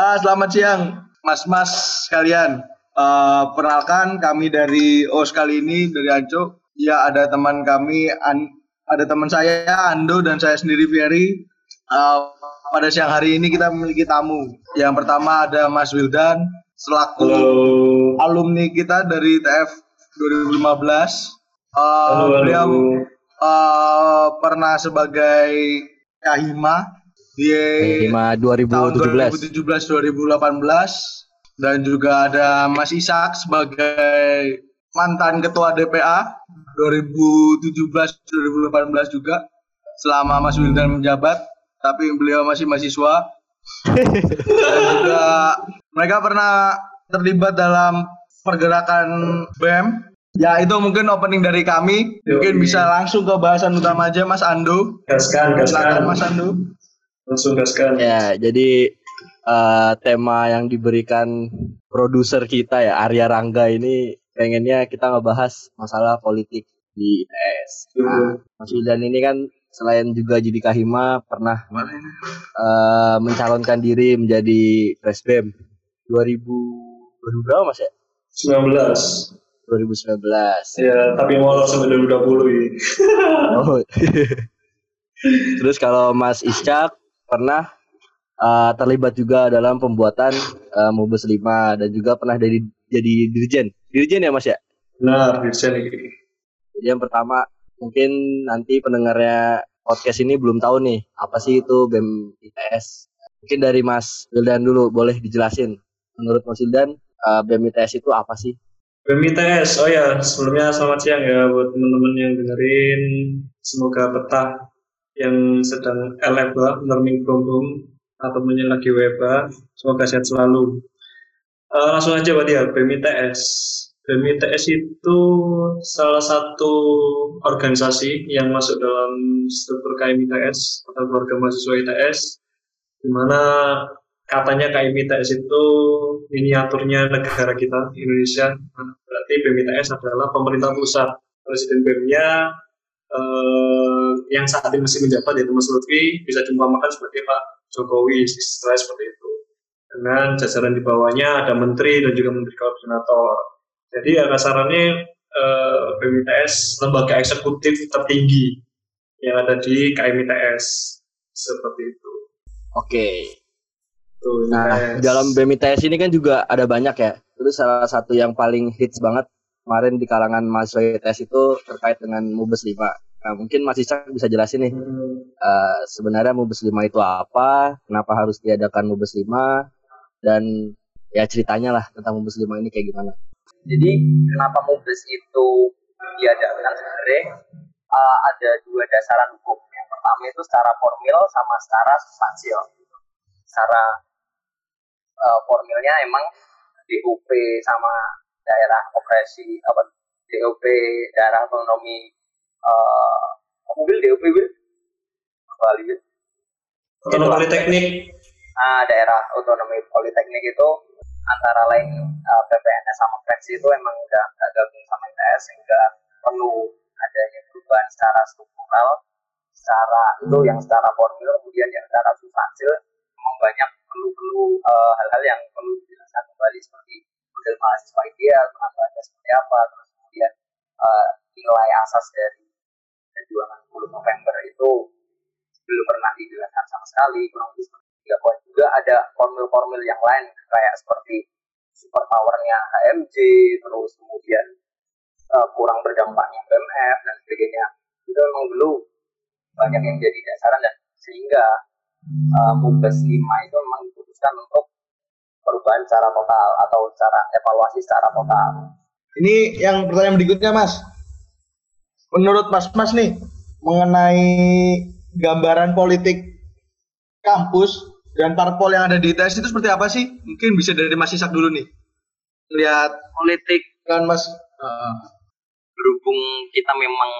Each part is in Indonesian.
Uh, selamat siang, mas-mas kalian. Uh, perkenalkan kami dari OS kali ini dari Anco. Ya ada teman kami, an, ada teman saya Ando dan saya sendiri Ferry. Uh, pada siang hari ini kita memiliki tamu. Yang pertama ada Mas Wildan selaku Halo. alumni kita dari TF 2015. Uh, halo, beliau uh, pernah sebagai Kahima di Kahima 2017 2017 2018 dan juga ada Mas Isak sebagai mantan ketua DPA 2017-2018 juga selama Mas Wildan menjabat tapi beliau masih mahasiswa dan juga mereka pernah terlibat dalam pergerakan BEM Ya itu mungkin opening dari kami. Mungkin bisa langsung ke bahasan utama aja Mas Ando. Gaskan, gaskan. Mas Ando. Langsung gaskan. Ya, jadi uh, tema yang diberikan produser kita ya Arya Rangga ini pengennya kita ngebahas masalah politik di ITS. Nah, Mas Wildan ini kan selain juga jadi Kahima pernah uh, mencalonkan diri menjadi Presbem 2000 berapa Mas ya? 19 2019. Ya, tapi mau sampai 2020 ini. oh. Terus kalau Mas Iskak pernah uh, terlibat juga dalam pembuatan uh, Mubes 5 dan juga pernah jadi jadi dirjen. Dirjen ya Mas ya? Benar, dirjen. Jadi yang pertama mungkin nanti pendengarnya podcast ini belum tahu nih apa sih itu BEM ITS. Mungkin dari Mas Wildan dulu boleh dijelasin. Menurut Mas Wildan uh, BEM ITS itu apa sih? BEM ITS, oh ya sebelumnya selamat siang ya buat teman-teman yang dengerin. Semoga betah yang sedang LFA, learning home atau lagi WFA. Semoga sehat selalu. Uh, langsung aja Pak dia, BMITS. BMITS itu salah satu organisasi yang masuk dalam struktur KMITS atau keluarga mahasiswa ITS, di mana katanya KMITS itu miniaturnya negara kita, Indonesia. Nah, berarti BMITS adalah pemerintah pusat. Presiden BEM-nya eh, yang saat ini masih menjabat yaitu Mas Lutfi bisa makan sebagai Pak Jokowi istilah seperti itu. Dengan jajaran di bawahnya ada menteri dan juga menteri koordinator. Jadi ya kasarannya eh, BMITS lembaga eksekutif tertinggi yang ada di KMITS seperti itu. Oke. Tuh, nah dalam BMITS ini kan juga ada banyak ya. Terus salah satu yang paling hits banget kemarin di kalangan mahasiswa ITS itu terkait dengan Mubes 5 Nah, mungkin Mas Isak bisa jelasin nih, uh, sebenarnya Mubes 5 itu apa, kenapa harus diadakan Mubes 5, dan ya ceritanya lah tentang Mubes 5 ini kayak gimana. Jadi, kenapa Mubes itu diadakan sebenarnya uh, ada dua dasaran hukum. Yang pertama itu secara formil sama secara substansial. Secara uh, formilnya emang DOP sama daerah operasi apa DOP daerah otonomi uh, mobil DOP Wil? Bali otonomi politeknik. Ah daerah otonomi politeknik itu antara lain uh, eh, PPNS sama Freksi itu emang udah nggak gabung sama ITS sehingga perlu adanya perubahan secara struktural secara itu yang secara formil kemudian yang secara substansial memang banyak perlu-perlu uh, hal-hal yang perlu dijelaskan kembali seperti model mahasiswa ideal, penambahannya seperti apa, terus kemudian uh, nilai asas dari perjuangan 10 November itu belum pernah dijelaskan sama sekali kurang lebih seperti tiga poin. Juga ada formil-formil yang lain kayak seperti super powernya HMJ terus kemudian uh, kurang berdampaknya BMF dan sebagainya. Itu memang belum banyak yang jadi dasaran dan sehingga uh, Mubes 5 itu memang diputuskan untuk perubahan secara total atau cara evaluasi secara total. Ini yang pertanyaan berikutnya Mas menurut Mas Mas nih mengenai gambaran politik kampus dan parpol yang ada di ITS itu seperti apa sih? Mungkin bisa dari Mas Isak dulu nih. Lihat politik kan Mas uh, berhubung kita memang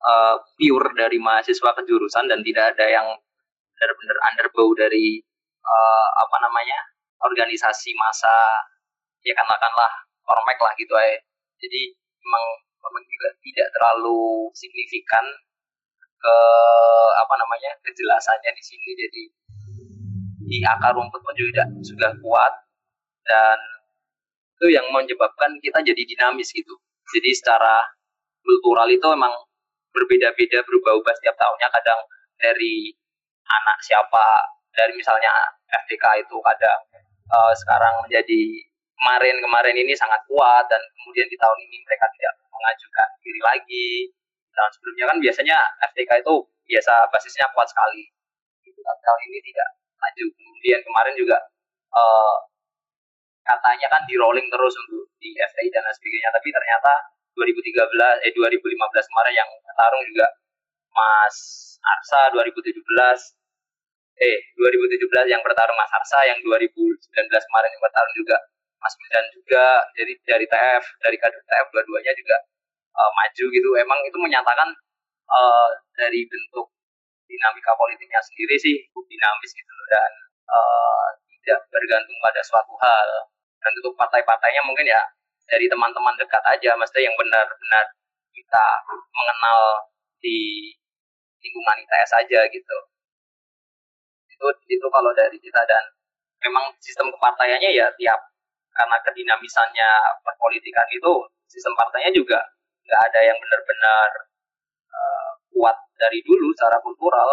uh, pure dari mahasiswa kejurusan dan tidak ada yang benar-benar underbow dari uh, apa namanya organisasi masa ya katakanlah ormek lah gitu aja. Jadi memang memang juga tidak terlalu signifikan ke apa namanya kejelasannya di sini. Jadi di akar rumput pun juga sudah kuat dan itu yang menyebabkan kita jadi dinamis gitu. Jadi secara kultural itu memang berbeda-beda berubah-ubah setiap tahunnya. Kadang dari anak siapa dari misalnya FTK itu kadang uh, sekarang menjadi kemarin-kemarin ini sangat kuat dan kemudian di tahun ini mereka tidak mengajukan diri lagi tahun sebelumnya kan biasanya FTK itu biasa basisnya kuat sekali gitu. tapi tahun ini tidak maju kemudian kemarin juga uh, katanya kan di rolling terus untuk di FTI dan sebagainya tapi ternyata 2013 eh 2015 kemarin yang bertarung juga Mas Arsa 2017 eh 2017 yang bertarung Mas Arsa yang 2019 kemarin yang bertarung juga Mas Midan juga jadi dari TF dari kader TF dua-duanya juga uh, maju gitu. Emang itu menyatakan uh, dari bentuk dinamika politiknya sendiri sih cukup dinamis gitu dan uh, tidak bergantung pada suatu hal. Dan untuk partai-partainya mungkin ya dari teman-teman dekat aja maksudnya yang benar-benar kita mengenal di lingkungan ITS aja gitu itu itu kalau dari kita dan memang sistem kepartaiannya ya tiap karena kedinamisannya perpolitikan itu sistem partainya juga nggak ada yang benar-benar uh, kuat dari dulu secara kultural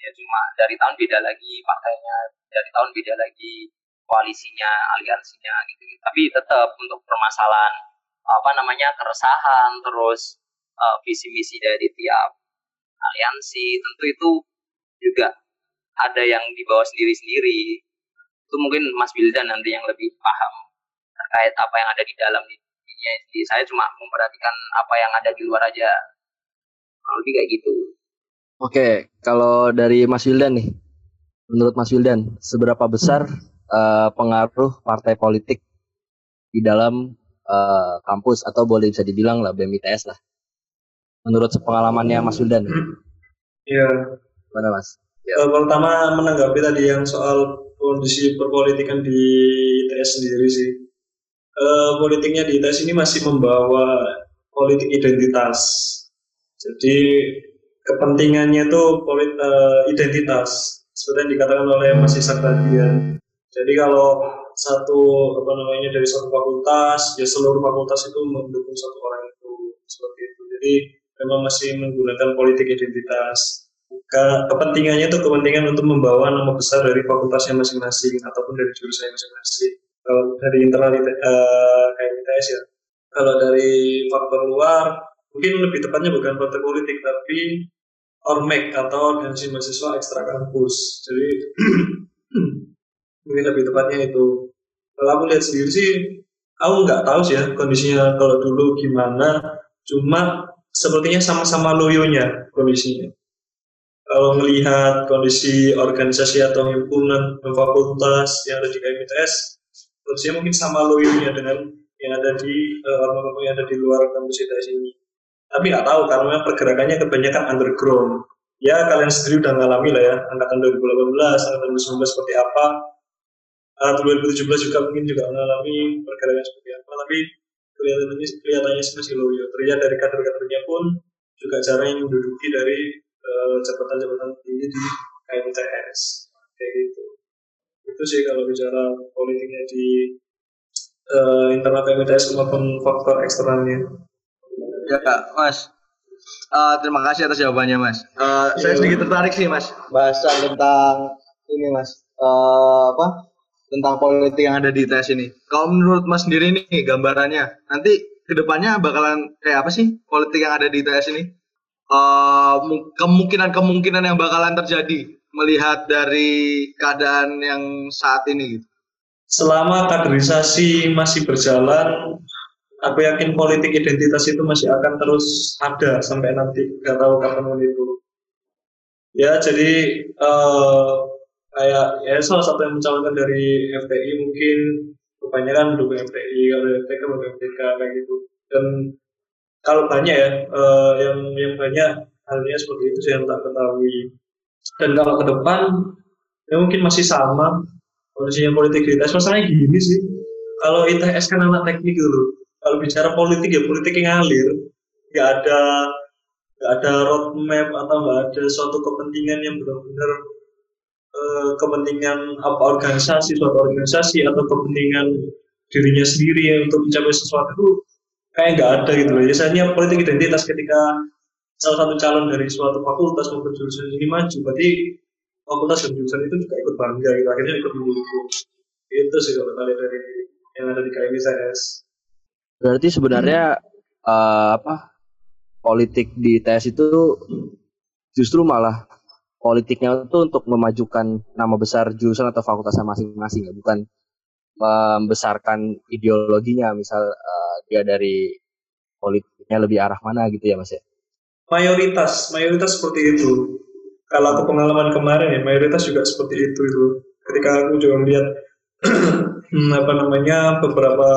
ya cuma dari tahun beda lagi partainya dari tahun beda lagi koalisinya aliansinya gitu, -gitu. tapi tetap untuk permasalahan apa namanya keresahan terus uh, visi misi dari tiap aliansi tentu itu juga ada yang dibawa sendiri-sendiri itu mungkin Mas Bildan nanti yang lebih paham terkait apa yang ada di dalam ini jadi saya cuma memperhatikan apa yang ada di luar aja. Kalau lebih kayak gitu. Oke kalau dari Mas Wildan nih menurut Mas Wildan seberapa besar uh, pengaruh partai politik di dalam uh, kampus atau boleh bisa dibilang lah BMITS lah? Menurut pengalamannya Mas Wildan Iya. Mana Mas? Ya. Pertama menanggapi tadi yang soal kondisi perpolitikan di ITS sendiri sih. Uh, politiknya di ITS ini masih membawa politik identitas. Jadi kepentingannya itu polit, uh, identitas seperti yang dikatakan oleh Mas Isak tadi ya. Jadi kalau satu apa namanya dari satu fakultas, ya seluruh fakultas itu mendukung satu orang itu seperti itu. Jadi memang masih menggunakan politik identitas. Kepentingannya itu kepentingan untuk membawa nama besar dari fakultasnya masing-masing ataupun dari jurusannya masing-masing. Kalau dari internal uh, kayak ITS ya. Kalau dari faktor luar, mungkin lebih tepatnya bukan faktor politik tapi ormek atau organisasi mahasiswa ekstra kampus. Jadi mungkin lebih tepatnya itu. Kalau aku lihat sendiri sih, aku nggak tahu sih ya kondisinya kalau dulu gimana. Cuma sepertinya sama-sama loyonya kondisinya. Kalau melihat kondisi organisasi atau himpunan fakultas yang ada di KMITS, kondisinya mungkin sama loyonya dengan yang ada di uh, orang-orang yang ada di luar kampus ITS ini. Tapi nggak tahu karena pergerakannya kebanyakan underground. Ya kalian sendiri udah ngalami lah ya angkatan 2018, angkatan 2019 seperti apa. Uh, 2017 juga mungkin juga mengalami pergerakan seperti apa. Tapi kelihatannya kelihatannya masih loyo terlihat dari kader-kadernya pun juga jarang yang menduduki dari uh, jabatan-jabatan tinggi di KMTS kayak gitu. Itu sih kalau bicara politiknya di uh, internal KMTS maupun faktor eksternalnya. Ya kak mas. Uh, terima kasih atas jawabannya mas. Uh, saya sedikit tertarik sih mas bahasan tentang ini mas. Uh, apa? Tentang politik yang ada di ITS ini. Kalau menurut Mas sendiri nih gambarannya, nanti ke depannya bakalan kayak apa sih politik yang ada di ITS ini? Kemungkinan kemungkinan-kemungkinan yang bakalan terjadi melihat dari keadaan yang saat ini gitu. Selama kaderisasi masih berjalan, aku yakin politik identitas itu masih akan terus ada sampai nanti, nggak tahu kapan itu. Ya, jadi uh, kayak ya salah satu yang mencalonkan dari FTI mungkin kebanyakan mendukung FTI kalau FTK mendukung FTK kayak gitu dan kalau banyak ya uh, yang yang banyak halnya seperti itu saya tak ketahui. Dan kalau ke depan ya mungkin masih sama kondisinya politik ITS masalahnya gini sih kalau ITS kan anak teknik gitu kalau bicara politik ya politik yang ngalir nggak ada nggak ada roadmap atau nggak ada suatu kepentingan yang benar-benar uh, kepentingan apa organisasi suatu organisasi atau kepentingan dirinya sendiri untuk mencapai sesuatu kayak nggak ada gitu loh. Biasanya politik identitas ketika salah satu calon dari suatu fakultas maupun jurusan ini maju, berarti fakultas dan jurusan itu juga ikut bangga gitu. Akhirnya ikut mendukung. Itu sih kalau kalian dari yang ada di KMITS. Berarti sebenarnya hmm. uh, apa politik di TS itu justru malah politiknya itu untuk memajukan nama besar jurusan atau fakultasnya masing-masing ya, bukan membesarkan ideologinya misal uh, dia dari politiknya lebih arah mana gitu ya mas ya? Mayoritas mayoritas seperti itu. Kalau aku pengalaman kemarin ya mayoritas juga seperti itu itu. Ketika aku juga melihat hmm, apa namanya beberapa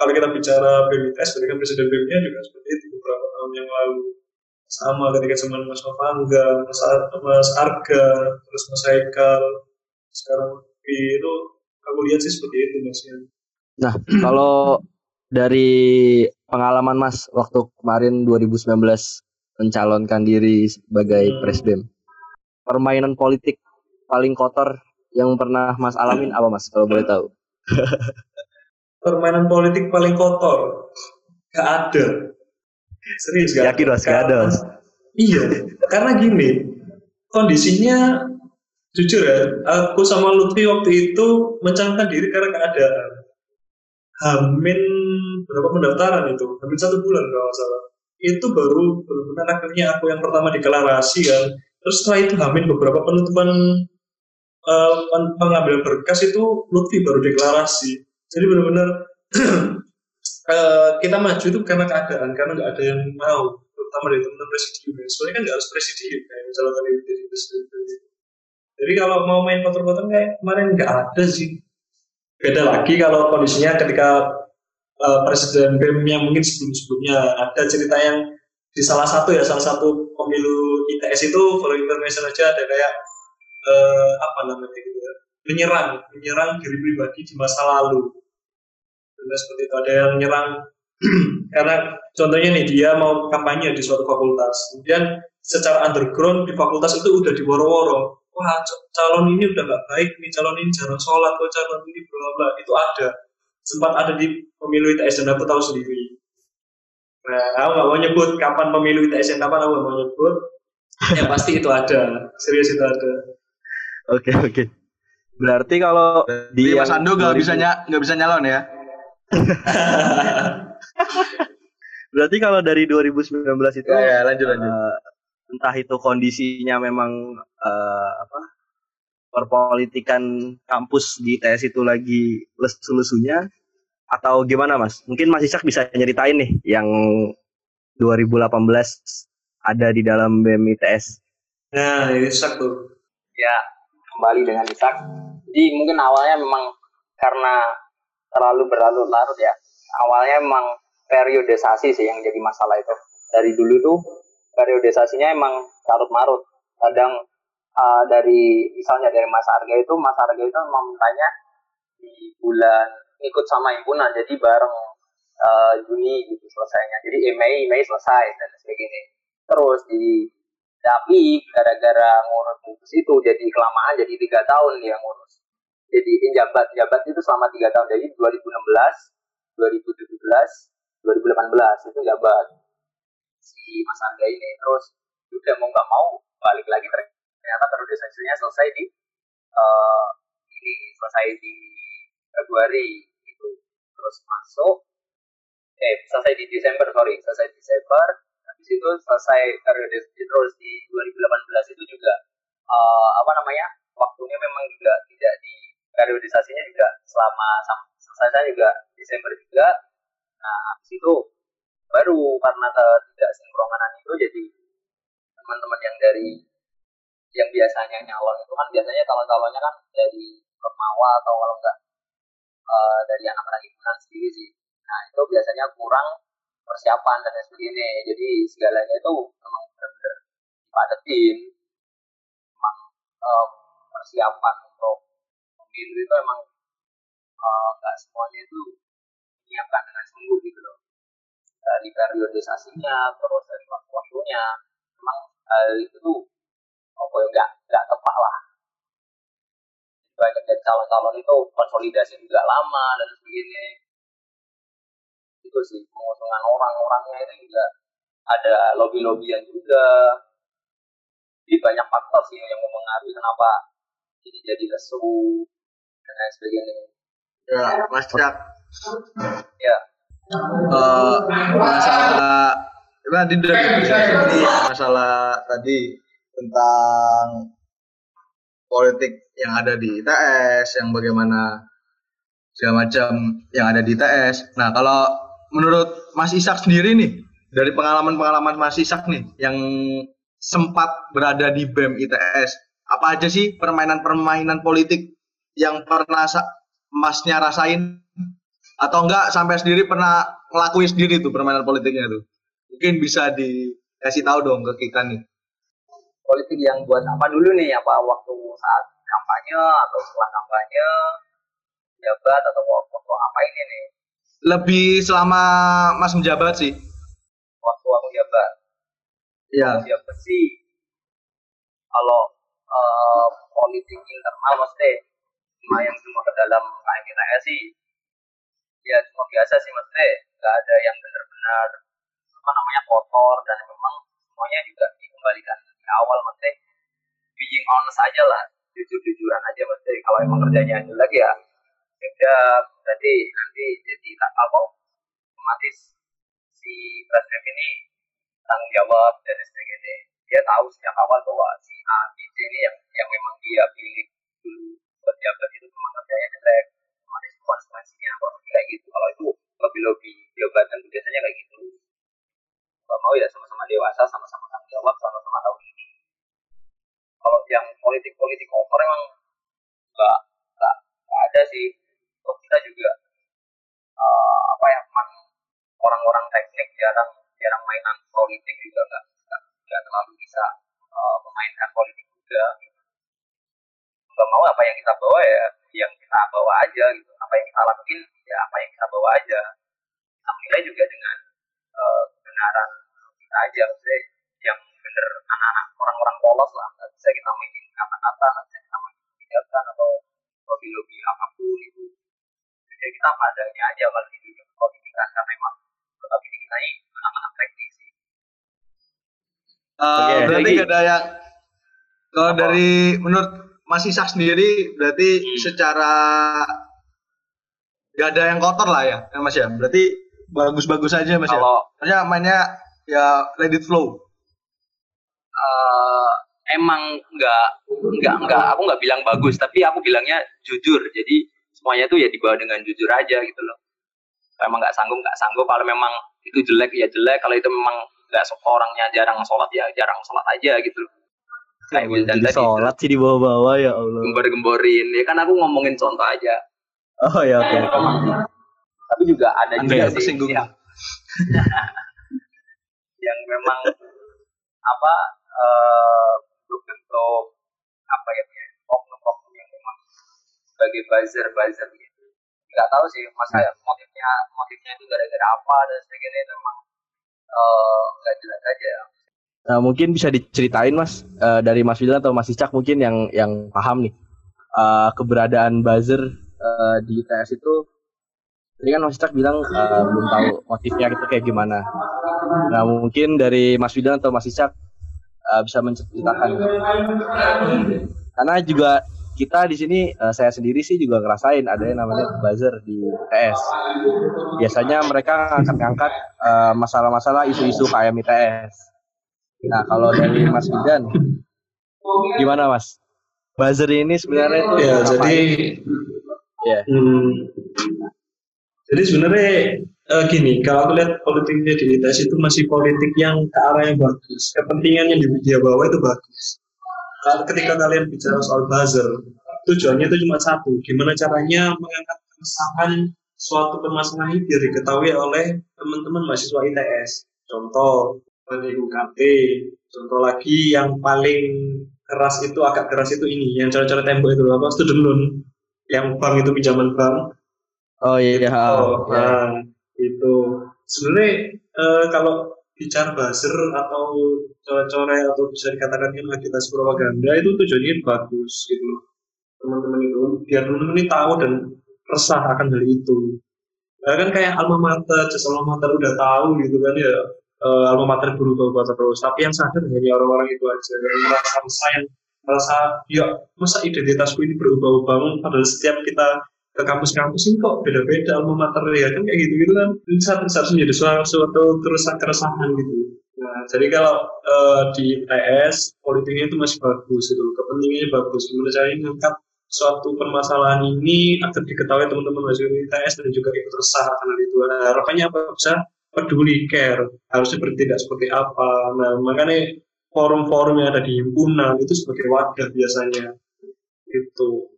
kalau kita bicara BMTS berarti kan presiden BEM-nya juga seperti itu beberapa tahun yang lalu. Sama ketika zaman Mas Novanga, Mas, Ar Mas Arga, terus Mas Haikal, sekarang itu aku lihat sih seperti itu mas ya. Nah kalau dari pengalaman mas waktu kemarin 2019 mencalonkan diri sebagai hmm. presbem, permainan politik paling kotor yang pernah mas alamin apa mas kalau boleh tahu? permainan politik paling kotor gak ada serius gak yakin mas gak ada mas iya karena gini kondisinya jujur ya, aku sama Lutfi waktu itu mencalonkan diri karena keadaan. Hamin berapa pendaftaran itu? Hamin satu bulan kalau salah. Itu baru benar-benar akhirnya aku yang pertama deklarasi kan. Terus setelah itu Hamin beberapa penutupan uh, pengambilan berkas itu Lutfi baru deklarasi. Jadi benar-benar uh, kita maju itu karena keadaan, karena nggak ada yang mau, terutama dari teman-teman presidium. Soalnya kan nggak harus presidium, kayak misalnya tadi jadi presidium jadi kalau mau main kotor-kotor kayak kemarin nggak ada sih. Beda lagi kalau kondisinya ketika uh, Presiden BEM yang mungkin sebelum-sebelumnya. Ada cerita yang di salah satu ya salah satu pemilu ITS itu kalau information aja ada kayak uh, apa namanya gitu ya menyerang menyerang diri pribadi di masa lalu. Dan seperti itu ada yang menyerang. Karena contohnya nih dia mau kampanye di suatu fakultas. Kemudian secara underground di fakultas itu udah diworo-woro. Wah calon ini udah gak baik nih calon ini jarang sholat kok calon ini bla bla itu ada sempat ada di pemilu ITS dan aku tahu sendiri. Nah aku gak mau nyebut kapan pemilu ITS dan kapan aku gak mau nyebut. Yang pasti itu ada. Serius itu ada. Oke oke. Okay. berarti kalau di Mas Ando gak bisa nggak bisa nyalon ya? Berarti kalau dari 2019 itu ya, ya lanjut lanjut. uh, entah itu kondisinya memang uh, apa perpolitikan kampus di TS itu lagi lesu-lesunya atau gimana mas? Mungkin Mas Isak bisa nyeritain nih yang 2018 ada di dalam BEM ITS. Nah, Isak tuh. Ya, kembali dengan Isak. Jadi mungkin awalnya memang karena terlalu berlarut-larut ya. Awalnya memang periodisasi sih yang jadi masalah itu. Dari dulu tuh periodisasinya emang larut marut kadang uh, dari misalnya dari Mas Arga itu Mas Arga itu memang mintanya di bulan ikut sama himpunan jadi bareng uh, Juni gitu selesainya. Jadi eh, Mei Mei selesai dan sebagainya. Terus di tapi gara-gara ngurus bungkus itu jadi kelamaan jadi tiga tahun dia ngurus. Jadi jabat jabat itu selama tiga tahun. Jadi 2016 2017 2018 itu jabat si Mas Angga ini. Terus udah mau nggak mau balik lagi ternyata periodisasinya selesai di uh, ini selesai di Februari itu terus masuk eh selesai di Desember sorry selesai Desember. Habis itu selesai periode terus di 2018 itu juga. Uh, apa namanya waktunya memang juga tidak di periodisasinya juga selama selesai juga Desember juga. Nah habis itu baru karena ketidak sinkronan itu jadi teman-teman yang dari yang biasanya nyalon itu kan biasanya calon-calonnya kan dari Kemawa atau kalau enggak uh, dari anak-anak himpunan sendiri sih. Nah itu biasanya kurang persiapan dan sebagainya. Jadi segalanya itu memang benar-benar dipadetin. Memang um, persiapan untuk pemilu itu emang enggak uh, semuanya itu menyiapkan dengan sungguh gitu loh dari periodisasinya terus dari waktu-waktunya memang hal itu tuh apa ya nggak nggak tepat lah. Calon-calon itu konsolidasi juga lama dan sebagainya. Itu sih pengusungan orang-orangnya itu juga ada lobby-lobbyan juga. Jadi banyak faktor sih yang mempengaruhi kenapa jadi jadi lesu dan lain sebagainya. Ya mas Cak. Ya. Uh, masalah tadi dari masalah tadi tentang politik yang ada di ITS, yang bagaimana segala macam yang ada di ITS. Nah, kalau menurut Mas Isak sendiri nih, dari pengalaman-pengalaman Mas Isak nih, yang sempat berada di BEM ITS, apa aja sih permainan-permainan politik yang pernah Masnya rasain? Atau enggak sampai sendiri pernah ngelakuin sendiri tuh permainan politiknya tuh? Mungkin bisa dikasih tahu dong ke kita nih politik yang buat apa dulu nih? Apa waktu saat kampanye atau setelah kampanye? Jabat atau waktu apa ini nih? Lebih selama mas menjabat sih. Waktu aku jabat iya. Jabat sih. Kalau uh, politik internal maksudnya cuma yang cuma ke dalam KMITS sih. Ya cuma biasa sih maksudnya nggak ada yang benar-benar apa namanya kotor dan memang semuanya juga dikembalikan awal maksudnya being honest aja lah jujur-jujuran aja maksudnya kalau emang kerjanya jelek ya ya berarti nanti jadi tak apa otomatis si presiden ini tanggung jawab dan sebagainya. Dia tahu sejak awal bahwa si A C ini yang yang memang dia pilih dulu buat jabat itu memang kerjanya jelek otomatis konsekuensinya apa kayak gitu. Kalau itu lebih lebih jabatan biasanya kayak gitu. Kalau mau ya sama-sama dewasa sama-sama jawab sama-sama tahu kalau yang politik-politik kotor emang nggak nggak ada sih. Terus kita juga uh, apa ya man, orang-orang teknik jarang jarang mainan politik juga nggak nggak terlalu bisa uh, memainkan politik juga gitu. nggak mau apa yang kita bawa ya yang kita bawa aja gitu. Apa yang kita lakuin ya apa yang kita bawa aja. Kita menilai juga dengan uh, kebenaran kita aja maksudnya yang bener anak-anak orang-orang polos lah nggak bisa kita mainin kata-kata nggak bisa kita mainin kebijakan atau lobby-lobby apa pun itu jadi kita apa adanya aja kalau di dunia pendidikan karena memang tetap ini kita ini anak-anak teknis sih uh, okay, berarti gak ada yang kalau dari menurut Mas Isak sendiri berarti hmm. secara gak ada yang kotor lah ya, ya Mas ya. Berarti bagus-bagus aja Mas ya? Kalau, ya. Maksudnya mainnya ya let it flow uh, emang nggak nggak nggak aku nggak bilang bagus tapi aku bilangnya jujur. Jadi semuanya tuh ya dibawa dengan jujur aja gitu loh. Kalau emang nggak sanggup nggak sanggup. Kalau memang itu jelek ya jelek. Kalau itu memang nggak orangnya jarang sholat ya jarang sholat aja gitu loh. Kayak Wildan tadi sholat sih di bawah-bawah ya Allah. Gembor-gemborin. Ya kan aku ngomongin contoh aja. Oh ya oke okay. tapi juga ada juga sih yang, yang memang apa uh, bentuk apa ya oknum-oknum yang memang sebagai buzzer buzzer gitu nggak tahu sih mas nah. motifnya motifnya itu gara-gara apa dan sebagainya itu memang uh, nggak jelas aja Nah, mungkin bisa diceritain Mas uh, dari Mas Wildan atau Mas Icak mungkin yang yang paham nih uh, keberadaan buzzer uh, di ITS itu tadi kan Mas Icak bilang uh, belum tahu motifnya itu kayak gimana. Nah mungkin dari Mas Wildan atau Mas Icak uh, bisa menceritakan karena juga kita di sini uh, saya sendiri sih juga ngerasain ada yang namanya buzzer di ITS. Biasanya mereka ngangkat-ngangkat uh, masalah-masalah isu-isu KM ITS. Nah, kalau dari Mas Bidan gimana Mas? Buzzer ini sebenarnya itu ya jadi ya. Hmm, jadi sebenarnya uh, gini, kalau aku lihat politik identitas itu masih politik yang ke arah yang bagus. Kepentingan yang dia bawa itu bagus. Kalau ketika kalian bicara soal buzzer, tujuannya itu cuma satu, gimana caranya mengangkat keresahan suatu permasalahan biar diketahui oleh teman-teman mahasiswa ITS. Contoh, UKT, contoh lagi yang paling keras itu agak keras itu ini, yang cara-cara tembok itu apa student loan, yang bank itu pinjaman bank. Oh iya, oh, iya. Nah, itu sebenarnya uh, kalau bicara buzzer atau core-core atau bisa dikatakan kan agitasi propaganda itu tujuannya bagus gitu loh. Teman-teman itu biar teman-teman ini tahu dan resah akan hal itu. Ya kan kayak alma mater jasa alma mater udah tahu gitu kan ya uh, alma mater berubah-ubah terus tapi yang sadar hanya orang-orang itu aja yang merasa resah yang merasa ya masa identitasku ini berubah-ubah? Padahal setiap kita ke kampus-kampus ini kok beda-beda alma mater ya kan kayak gitu gitu kan. Ini harus menjadi suatu, suatu terus keresahan gitu. Nah jadi kalau uh, di TS politiknya itu masih bagus itu kepentingannya bagus. Menurut saya mengangkat suatu permasalahan ini agar diketahui teman-teman mahasiswa ITS dan juga ikut resah karena itu. Nah, harapannya apa? Bisa peduli care. Harusnya bertindak seperti apa. Nah makanya forum-forum yang ada di himpunan itu sebagai wadah biasanya. Itu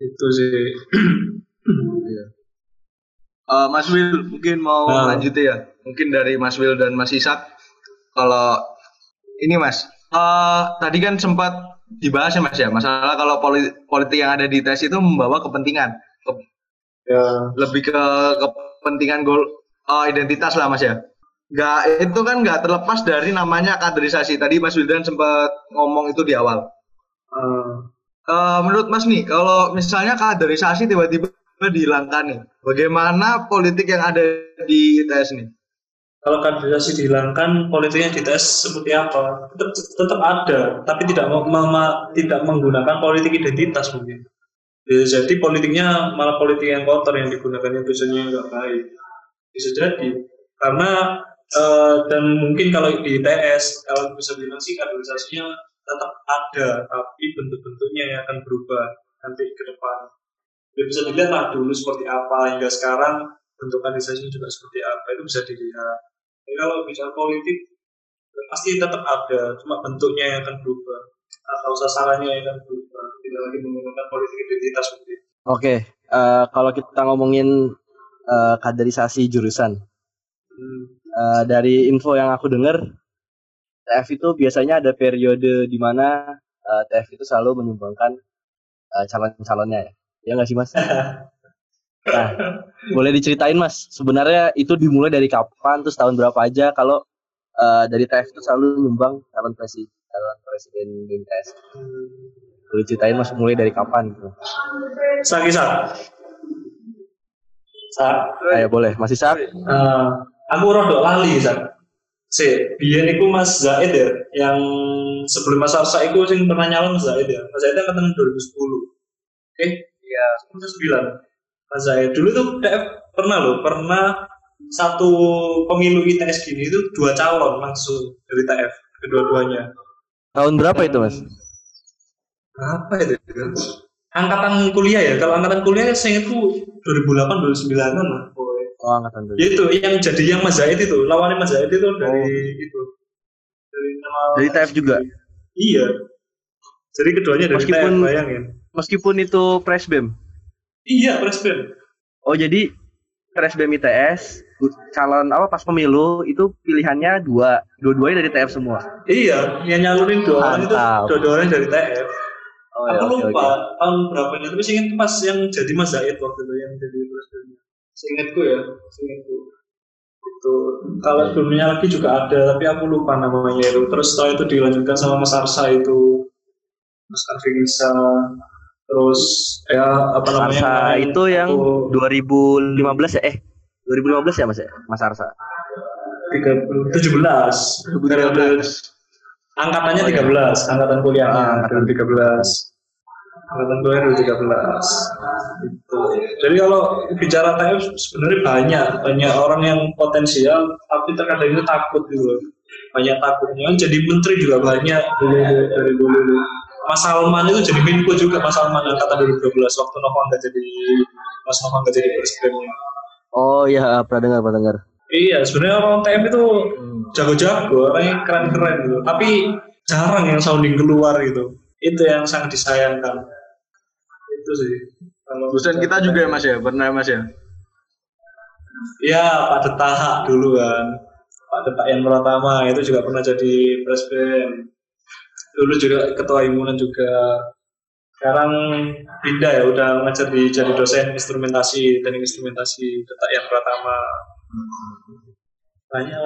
itu sih. uh, Mas Will mungkin mau uh. lanjut ya. Mungkin dari Mas Will dan Mas Isak kalau ini Mas, uh, tadi kan sempat dibahas ya mas ya masalah kalau politik, politik yang ada di tes itu membawa kepentingan ke, ya. lebih ke kepentingan gol uh, identitas lah mas ya nggak itu kan nggak terlepas dari namanya kaderisasi tadi mas Wildan sempat ngomong itu di awal uh. Uh, menurut mas nih kalau misalnya kaderisasi tiba-tiba dihilangkan nih bagaimana politik yang ada di ITS nih kalau kandidasi dihilangkan politiknya dites seperti apa? Tetap, tetap ada tapi tidak mema, tidak menggunakan politik identitas mungkin. Bisa jadi politiknya malah politik yang kotor yang digunakan yang tujuannya nggak baik. Bisa jadi. Karena uh, dan mungkin kalau di ITS kalau bisa bilang sih kaderisasinya tetap ada tapi bentuk-bentuknya yang akan berubah nanti ke depan jadi bisa dilihat lah dulu seperti apa hingga sekarang bentuk kaderisasinya juga seperti apa itu bisa dilihat jadi kalau bicara politik pasti tetap ada, cuma bentuknya yang akan berubah atau sasarannya yang akan berubah. Tidak lagi menggunakan politik identitas seperti itu. Oke, okay. uh, kalau kita ngomongin uh, kaderisasi jurusan, hmm. uh, dari info yang aku dengar, TF itu biasanya ada periode di mana uh, TF itu selalu menyumbangkan uh, calon-calonnya ya. Ya nggak sih mas? Nah, boleh diceritain mas, sebenarnya itu dimulai dari kapan, terus tahun berapa aja kalau uh, dari TF itu selalu nyumbang calon presiden, calon presiden BMTS. Boleh ceritain mas, mulai dari kapan gitu? Sak, Sak. Sak. Ayo boleh, masih Sak? Uh, aku rodok lali, Sak. Si, biyen iku Mas Zaid ya, yang sebelum Mas Arsa iku sing pernah nyalon Mas Zaid ya. Mas Zaid kan 2010. Oke? Okay? Iya, 2009 Mas Zahid dulu tuh TF pernah loh pernah satu pemilu ITS gini itu dua calon langsung dari TF kedua-duanya tahun berapa itu mas apa itu angkatan kuliah ya kalau angkatan kuliah saya itu 2008 2009 an lah oh angkatan dulu itu yang jadi yang Mas Zahid itu lawannya Mas Zahid itu dari oh. itu dari dari TF juga iya jadi keduanya dari meskipun, TF bayangin meskipun itu presbem Iya, presbem. Oh, jadi presbem ITS calon apa pas pemilu itu pilihannya dua, dua-duanya dari TF semua. Iya, yang nyalurin dua orang itu dua-duanya dari TF. Oh, ya, Aku lupa okay. tahun berapa nya, tapi ingat pas yang jadi Mas Zaid waktu itu yang jadi. Seingatku ya, seingatku. Itu kalau sebelumnya lagi juga ada, tapi aku lupa namanya itu. Terus setelah itu dilanjutkan sama Mas Arsa itu, Mas Arfinisa, terus ya apa namanya? Arsa itu yang aku, 2015 ya eh 2015 ya Mas ya? Mas Arsa. 17 angkatannya 13 angkatan kuliahnya ah, angkatan. 13 angkatan kuliah 2013 itu jadi kalau bicara TF sebenarnya banyak banyak orang yang potensial tapi terkadang itu takut gitu. Banyak takutnya. Jadi menteri juga banyak. Dulu dari dulu Mas Salman itu jadi Menko juga Mas Salman angkatan 2012 waktu Novanto jadi Mas Novanto jadi presidennya. Oh iya pernah dengar pernah dengar. Iya sebenarnya orang TM itu jago-jago orangnya keren-keren gitu. Tapi jarang yang sounding keluar gitu itu yang sangat disayangkan. Itu sih. Kalau dosen kita juga ya mas ya? Pernah mas ya? Iya Pak Detahak dulu kan. Pak Detak yang pertama itu juga pernah jadi presiden. Dulu juga ketua himpunan juga. Sekarang pindah ya udah ngajar di jadi dosen instrumentasi dan instrumentasi detak yang pertama. Banyak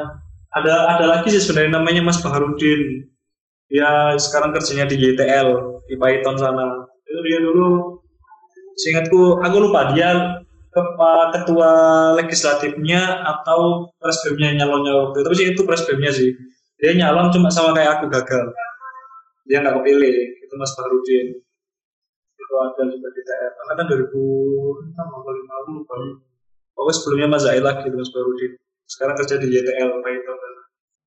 ada ada lagi sih sebenarnya namanya Mas Baharudin dia sekarang kerjanya di YTL di Python sana. Itu dia dulu. Seingatku aku lupa dia ketua legislatifnya atau presbemnya nyalonnya waktu itu. Sih itu presbemnya sih. Dia nyalon cuma sama kayak aku gagal. Dia nggak kepilih. Itu Mas Farudin itu ada juga di TR karena kan 2000 atau lima lupa. Pokoknya sebelumnya Mas Zail lagi Mas Farudin sekarang kerja di YTL Python.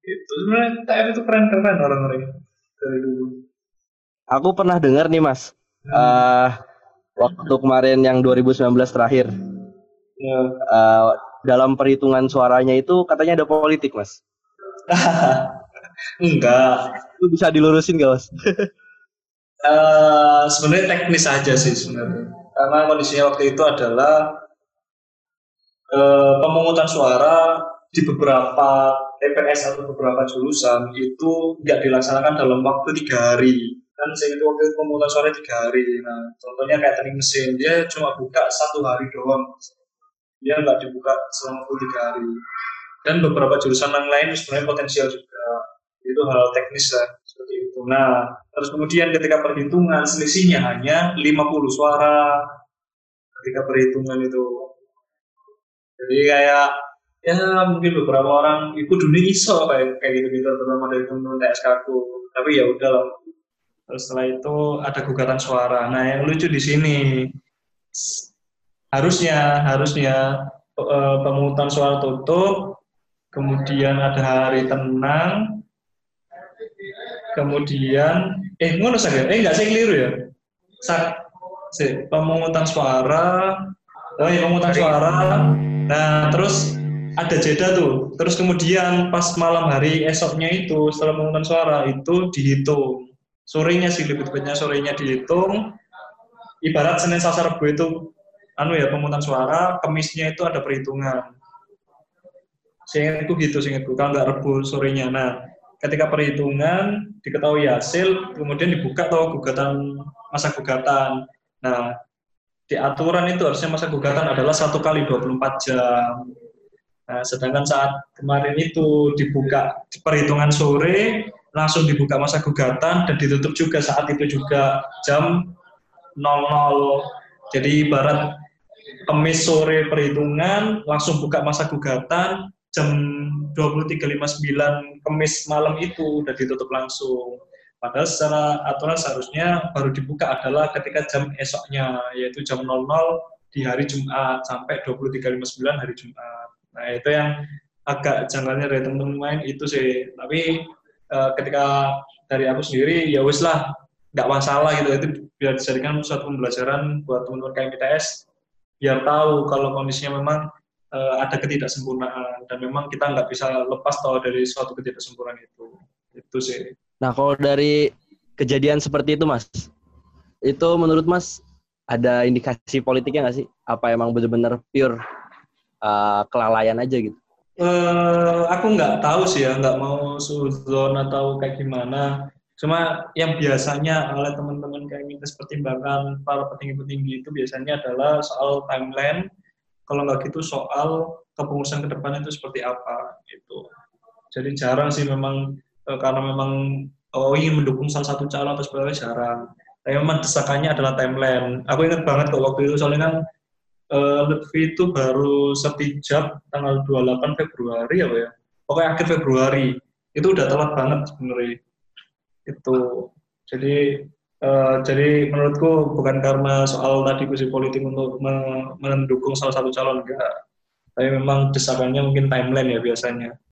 Itu sebenarnya TR itu keren keren orang-orang dari dulu aku pernah dengar nih Mas. Hmm. uh, waktu kemarin yang 2019 terakhir. Ya. uh, dalam perhitungan suaranya itu katanya ada politik mas. Enggak. Itu bisa dilurusin gak mas? Uh, sebenarnya teknis aja sih sebenarnya. Karena kondisinya waktu itu adalah uh, pemungutan suara di beberapa TPS atau beberapa jurusan itu nggak dilaksanakan dalam waktu tiga hari. Kan saya itu waktu pemungutan suara tiga hari. Nah contohnya kayak teknik mesin dia cuma buka satu hari doang. Dia nggak dibuka selama tiga hari. Dan beberapa jurusan yang lain sebenarnya potensial juga. Itu hal teknis lah seperti itu. Nah terus kemudian ketika perhitungan selisihnya hanya 50 suara. Ketika perhitungan itu. Jadi kayak ya mungkin beberapa orang ikut dunia iso kayak kayak gitu gitu terutama dari teman-teman TSK aku tapi ya udah Terus setelah itu ada gugatan suara. Nah, yang lucu di sini harusnya harusnya uh, pemungutan suara tutup, kemudian ada hari tenang, kemudian eh ngono saja, eh enggak saya keliru ya. Sak, si, pemungutan suara, oh ya pemungutan suara. Nah, terus ada jeda tuh. Terus kemudian pas malam hari esoknya itu setelah pemungutan suara itu dihitung. Sorenya sih lebih tepatnya sorenya dihitung. Ibarat Senin Selasa Rabu itu anu ya pemungutan suara kemisnya itu ada perhitungan. Seingatku gitu seingatku. Kalau nggak Rabu sorenya nah ketika perhitungan diketahui hasil kemudian dibuka atau gugatan masa gugatan. Nah di aturan itu harusnya masa gugatan adalah satu kali 24 jam nah sedangkan saat kemarin itu dibuka perhitungan sore langsung dibuka masa gugatan dan ditutup juga saat itu juga jam 00 jadi ibarat kemis sore perhitungan langsung buka masa gugatan jam 23.59 kemis malam itu udah ditutup langsung. Padahal secara aturan seharusnya baru dibuka adalah ketika jam esoknya yaitu jam 00 di hari Jumat sampai 23.59 hari Jumat nah itu yang agak janggalnya dari teman-teman main itu sih. Tapi uh, ketika dari aku sendiri ya wis lah nggak masalah gitu. Itu biar dijadikan suatu pembelajaran buat teman-teman KMITS biar tahu kalau kondisinya memang uh, ada ketidaksempurnaan. Dan memang kita nggak bisa lepas tahu dari suatu ketidaksempurnaan itu. Itu sih. Nah kalau dari kejadian seperti itu mas itu menurut mas ada indikasi politiknya nggak sih? Apa emang benar-benar pure uh, kelalaian aja gitu Uh, aku nggak tahu sih ya, nggak mau suzon atau kayak gimana. Cuma yang biasanya oleh teman-teman kayak minta pertimbangan para petinggi-petinggi itu biasanya adalah soal timeline. Kalau nggak gitu soal kepengurusan ke itu seperti apa gitu. Jadi jarang sih memang uh, karena memang oh ingin mendukung salah satu calon atau sebagainya jarang. Tapi memang desakannya adalah timeline. Aku ingat banget kok waktu itu soalnya kan uh, Lutfi itu baru setijab tanggal 28 Februari ya, ya. Pokoknya akhir Februari. Itu udah telat banget sebenarnya. Itu. Jadi uh, jadi menurutku bukan karena soal tadi kursi politik untuk mendukung salah satu calon enggak. Tapi memang desakannya mungkin timeline ya biasanya.